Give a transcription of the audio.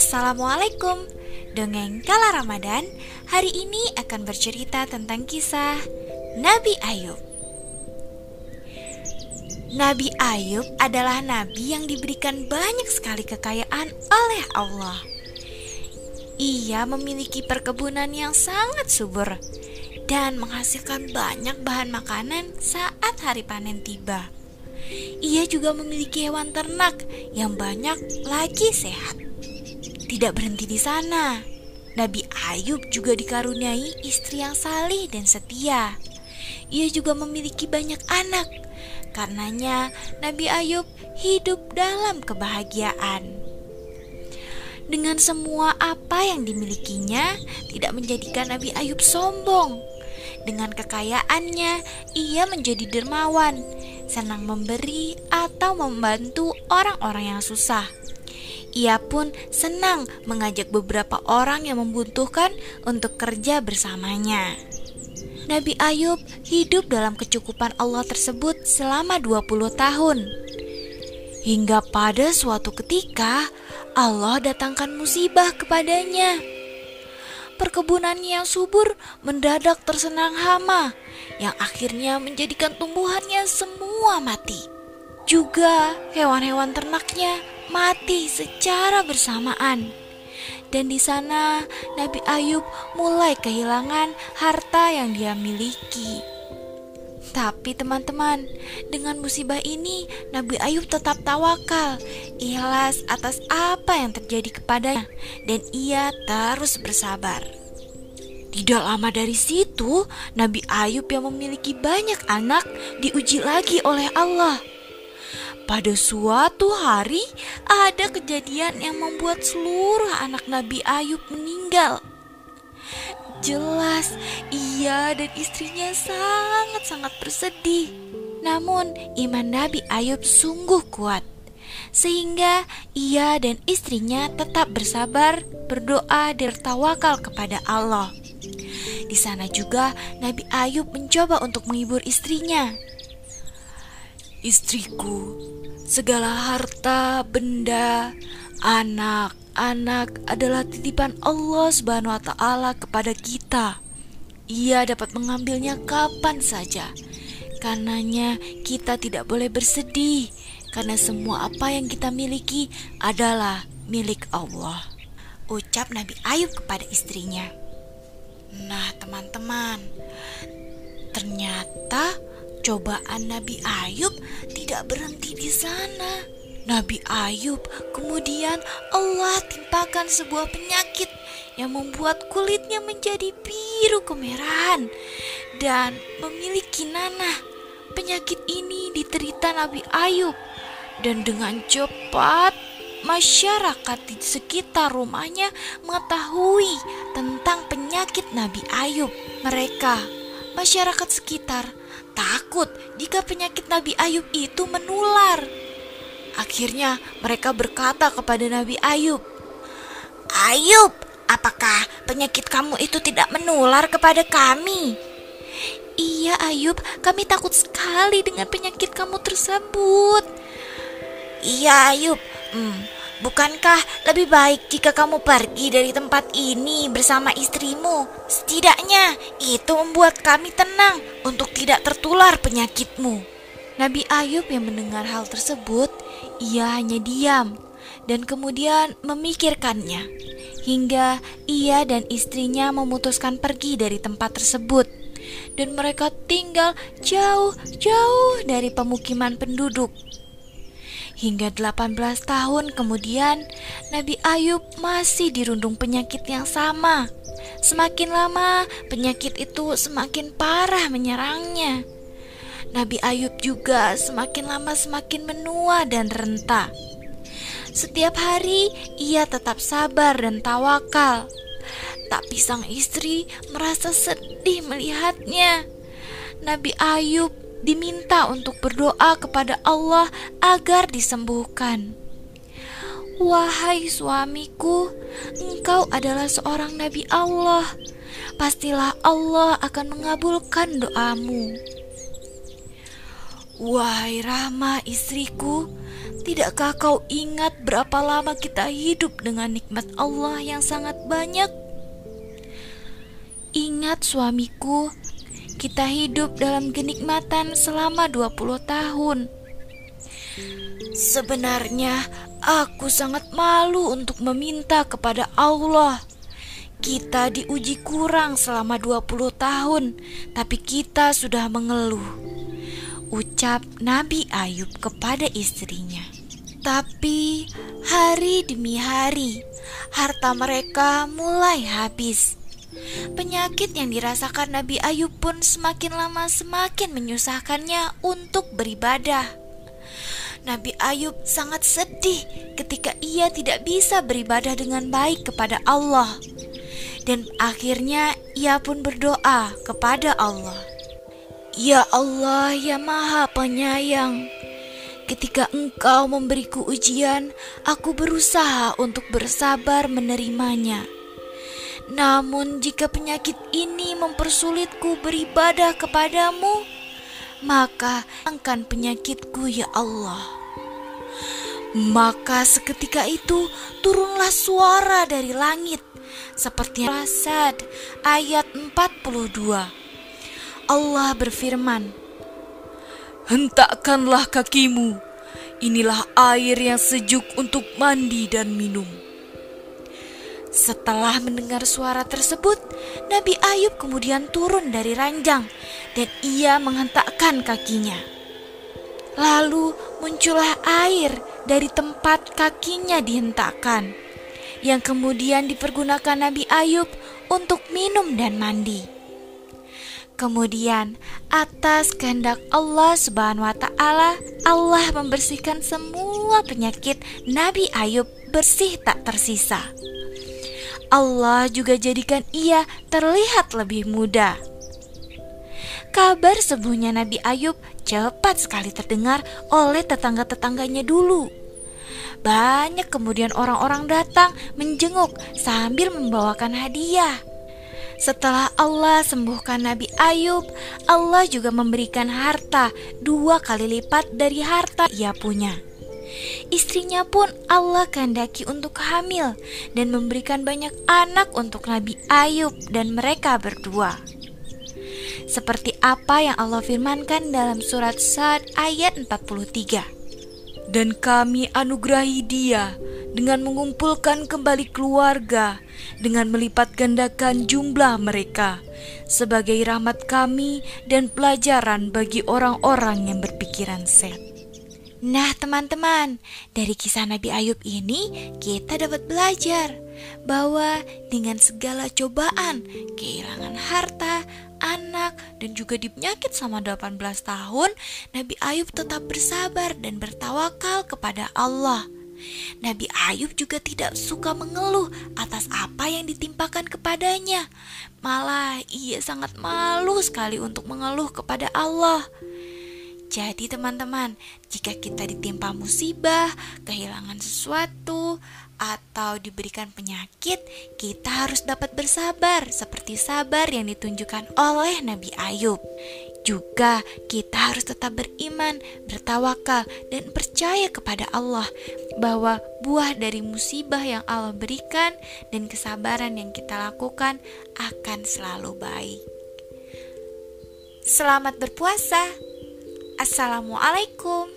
Assalamualaikum. Dongeng Kala Ramadan Hari ini akan bercerita tentang kisah Nabi Ayub. Nabi Ayub adalah nabi yang diberikan banyak sekali kekayaan oleh Allah. Ia memiliki perkebunan yang sangat subur Dan menghasilkan banyak bahan makanan saat hari panen tiba. Ia juga memiliki hewan ternak yang banyak lagi sehat. Tidak berhenti di sana, Nabi Ayub juga dikaruniai istri yang salih dan setia. Ia juga memiliki banyak anak. Karenanya, Nabi Ayub hidup dalam kebahagiaan. Dengan semua apa yang dimilikinya, tidak menjadikan Nabi Ayub sombong. Dengan kekayaannya, ia menjadi dermawan, senang memberi atau membantu orang-orang yang susah. Ia pun senang mengajak beberapa orang yang membutuhkan untuk kerja bersamanya. Nabi Ayub hidup dalam kecukupan Allah tersebut selama 20 tahun. Hingga pada suatu ketika Allah datangkan musibah kepadanya. Perkebunannya yang subur mendadak tersenang hama yang akhirnya menjadikan tumbuhannya semua mati. Juga hewan-hewan ternaknya mati secara bersamaan. Dan di sana Nabi Ayub mulai kehilangan harta yang dia miliki. Tapi teman-teman, dengan musibah ini Nabi Ayub tetap tawakal, ikhlas atas apa yang terjadi kepadanya dan ia terus bersabar. Tidak lama dari situ, Nabi Ayub yang memiliki banyak anak diuji lagi oleh Allah. Pada suatu hari, ada kejadian yang membuat seluruh anak Nabi Ayub meninggal. Jelas, ia dan istrinya sangat-sangat bersedih. Namun, iman Nabi Ayub sungguh kuat, sehingga ia dan istrinya tetap bersabar, berdoa, dan bertawakal kepada Allah. Di sana juga Nabi Ayub mencoba untuk menghibur istrinya. Istriku, segala harta, benda, anak, anak adalah titipan Allah Subhanahu wa taala kepada kita. Ia dapat mengambilnya kapan saja. Karenanya kita tidak boleh bersedih karena semua apa yang kita miliki adalah milik Allah. Ucap Nabi Ayub kepada istrinya. Nah, teman-teman, ternyata cobaan Nabi Ayub tidak berhenti di sana. Nabi Ayub kemudian Allah timpakan sebuah penyakit yang membuat kulitnya menjadi biru kemerahan dan memiliki nanah. Penyakit ini diterita Nabi Ayub dan dengan cepat masyarakat di sekitar rumahnya mengetahui tentang penyakit Nabi Ayub. Mereka, masyarakat sekitar, takut jika penyakit Nabi Ayub itu menular. Akhirnya mereka berkata kepada Nabi Ayub, "Ayub, apakah penyakit kamu itu tidak menular kepada kami?" "Iya, Ayub, kami takut sekali dengan penyakit kamu tersebut." "Iya, Ayub. Hmm, Bukankah lebih baik jika kamu pergi dari tempat ini bersama istrimu? Setidaknya itu membuat kami tenang untuk tidak tertular penyakitmu. Nabi Ayub yang mendengar hal tersebut, ia hanya diam dan kemudian memikirkannya hingga ia dan istrinya memutuskan pergi dari tempat tersebut dan mereka tinggal jauh-jauh dari pemukiman penduduk. Hingga 18 tahun kemudian, Nabi Ayub masih dirundung penyakit yang sama. Semakin lama, penyakit itu semakin parah menyerangnya. Nabi Ayub juga semakin lama semakin menua dan renta. Setiap hari ia tetap sabar dan tawakal. Tapi sang istri merasa sedih melihatnya. Nabi Ayub diminta untuk berdoa kepada Allah agar disembuhkan. Wahai suamiku, engkau adalah seorang nabi Allah. Pastilah Allah akan mengabulkan doamu. Wahai Rama istriku, tidakkah kau ingat berapa lama kita hidup dengan nikmat Allah yang sangat banyak? Ingat suamiku, kita hidup dalam kenikmatan selama 20 tahun. Sebenarnya aku sangat malu untuk meminta kepada Allah. Kita diuji kurang selama 20 tahun, tapi kita sudah mengeluh ucap Nabi Ayub kepada istrinya. Tapi hari demi hari, harta mereka mulai habis. Penyakit yang dirasakan Nabi Ayub pun semakin lama semakin menyusahkannya untuk beribadah. Nabi Ayub sangat sedih ketika ia tidak bisa beribadah dengan baik kepada Allah, dan akhirnya ia pun berdoa kepada Allah. Ya Allah, ya Maha Penyayang, ketika Engkau memberiku ujian, aku berusaha untuk bersabar menerimanya. Namun, jika penyakit ini mempersulitku beribadah kepadamu, maka angkan penyakitku, ya Allah. Maka seketika itu turunlah suara dari langit seperti Rasad ayat 42 Allah berfirman, Hentakkanlah kakimu, inilah air yang sejuk untuk mandi dan minum. Setelah mendengar suara tersebut, Nabi Ayub kemudian turun dari ranjang dan ia menghentakkan kakinya. Lalu muncullah air dari tempat kakinya dihentakkan, yang kemudian dipergunakan Nabi Ayub untuk minum dan mandi. Kemudian, atas kehendak Allah Subhanahu wa taala, Allah membersihkan semua penyakit Nabi Ayub bersih tak tersisa. Allah juga jadikan ia terlihat lebih muda. Kabar sembuhnya Nabi Ayub cepat sekali terdengar oleh tetangga-tetangganya dulu. Banyak kemudian orang-orang datang menjenguk sambil membawakan hadiah. Setelah Allah sembuhkan Nabi Ayub, Allah juga memberikan harta dua kali lipat dari harta ia punya. Istrinya pun Allah kehendaki untuk hamil dan memberikan banyak anak untuk Nabi Ayub dan mereka berdua. Seperti apa yang Allah firmankan dalam surat Sad ayat 43. Dan kami anugerahi dia dengan mengumpulkan kembali keluarga, dengan melipat gandakan jumlah mereka sebagai rahmat kami dan pelajaran bagi orang-orang yang berpikiran set. Nah, teman-teman, dari kisah Nabi Ayub ini kita dapat belajar bahwa dengan segala cobaan, kehilangan harta, anak, dan juga dipenyakit selama 18 tahun, Nabi Ayub tetap bersabar dan bertawakal kepada Allah. Nabi Ayub juga tidak suka mengeluh atas apa yang ditimpakan kepadanya. Malah ia sangat malu sekali untuk mengeluh kepada Allah. Jadi teman-teman, jika kita ditimpa musibah, kehilangan sesuatu, atau diberikan penyakit, kita harus dapat bersabar seperti sabar yang ditunjukkan oleh Nabi Ayub. Juga kita harus tetap beriman, bertawakal, dan percaya kepada Allah bahwa buah dari musibah yang Allah berikan dan kesabaran yang kita lakukan akan selalu baik. Selamat berpuasa. Assalamualaikum.